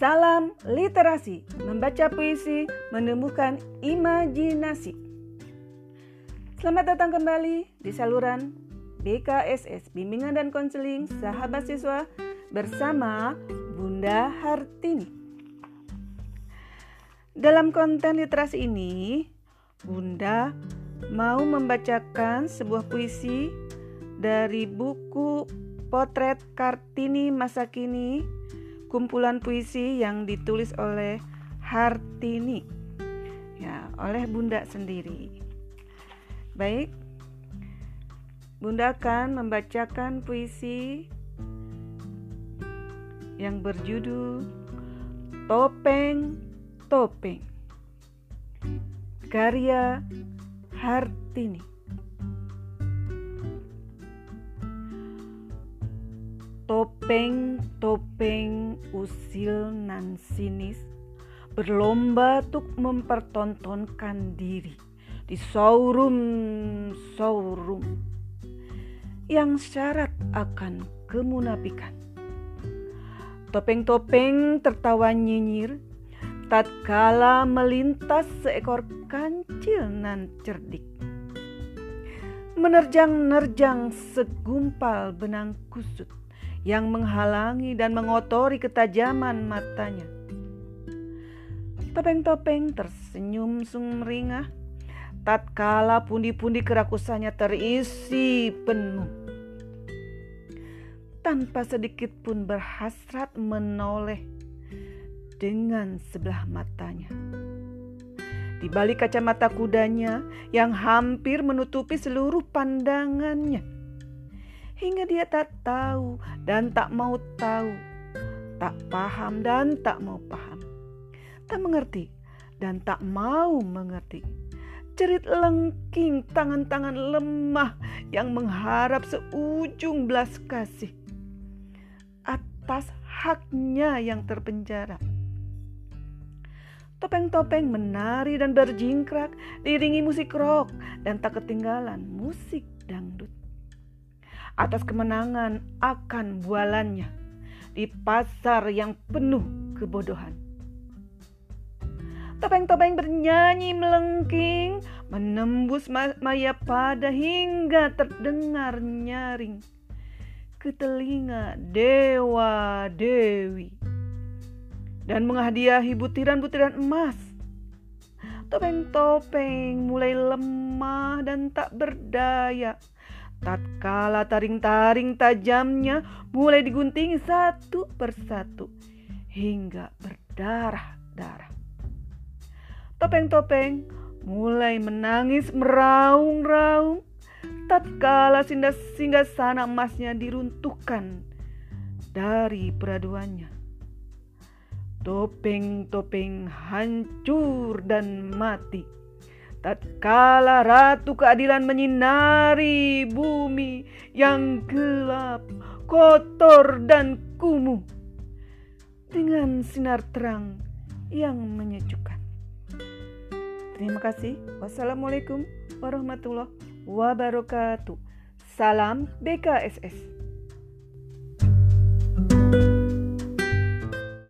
Salam literasi, membaca puisi, menumbuhkan imajinasi. Selamat datang kembali di saluran BKSS Bimbingan dan Konseling Sahabat Siswa bersama Bunda Hartini. Dalam konten literasi ini, Bunda mau membacakan sebuah puisi dari buku Potret Kartini Masa Kini, kumpulan puisi yang ditulis oleh Hartini. Ya, oleh Bunda sendiri. Baik. Bunda akan membacakan puisi yang berjudul Topeng Topeng. Karya Hartini. Topeng-topeng usil nan sinis berlomba untuk mempertontonkan diri di showroom-showroom yang syarat akan kemunafikan. Topeng-topeng tertawa nyinyir tatkala melintas seekor kancil nan cerdik. Menerjang-nerjang segumpal benang kusut yang menghalangi dan mengotori ketajaman matanya. Topeng-topeng tersenyum sumringah tatkala pundi-pundi kerakusannya terisi penuh. Tanpa sedikit pun berhasrat menoleh dengan sebelah matanya. Di balik kacamata kudanya yang hampir menutupi seluruh pandangannya hingga dia tak tahu dan tak mau tahu, tak paham dan tak mau paham, tak mengerti dan tak mau mengerti. Cerit lengking tangan-tangan lemah yang mengharap seujung belas kasih atas haknya yang terpenjara. Topeng-topeng menari dan berjingkrak diiringi musik rock dan tak ketinggalan musik dangdut atas kemenangan akan bualannya di pasar yang penuh kebodohan. Topeng-topeng bernyanyi melengking, menembus maya pada hingga terdengar nyaring ke telinga dewa dewi dan menghadiahi butiran-butiran emas. Topeng-topeng mulai lemah dan tak berdaya Tatkala taring-taring tajamnya mulai digunting satu persatu hingga berdarah-darah. Topeng-topeng mulai menangis meraung-raung tatkala singgah sana emasnya diruntuhkan dari peraduannya. Topeng-topeng hancur dan mati tatkala ratu keadilan menyinari bumi yang gelap, kotor dan kumuh dengan sinar terang yang menyejukkan. Terima kasih. Wassalamualaikum warahmatullahi wabarakatuh. Salam BKSS.